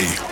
party.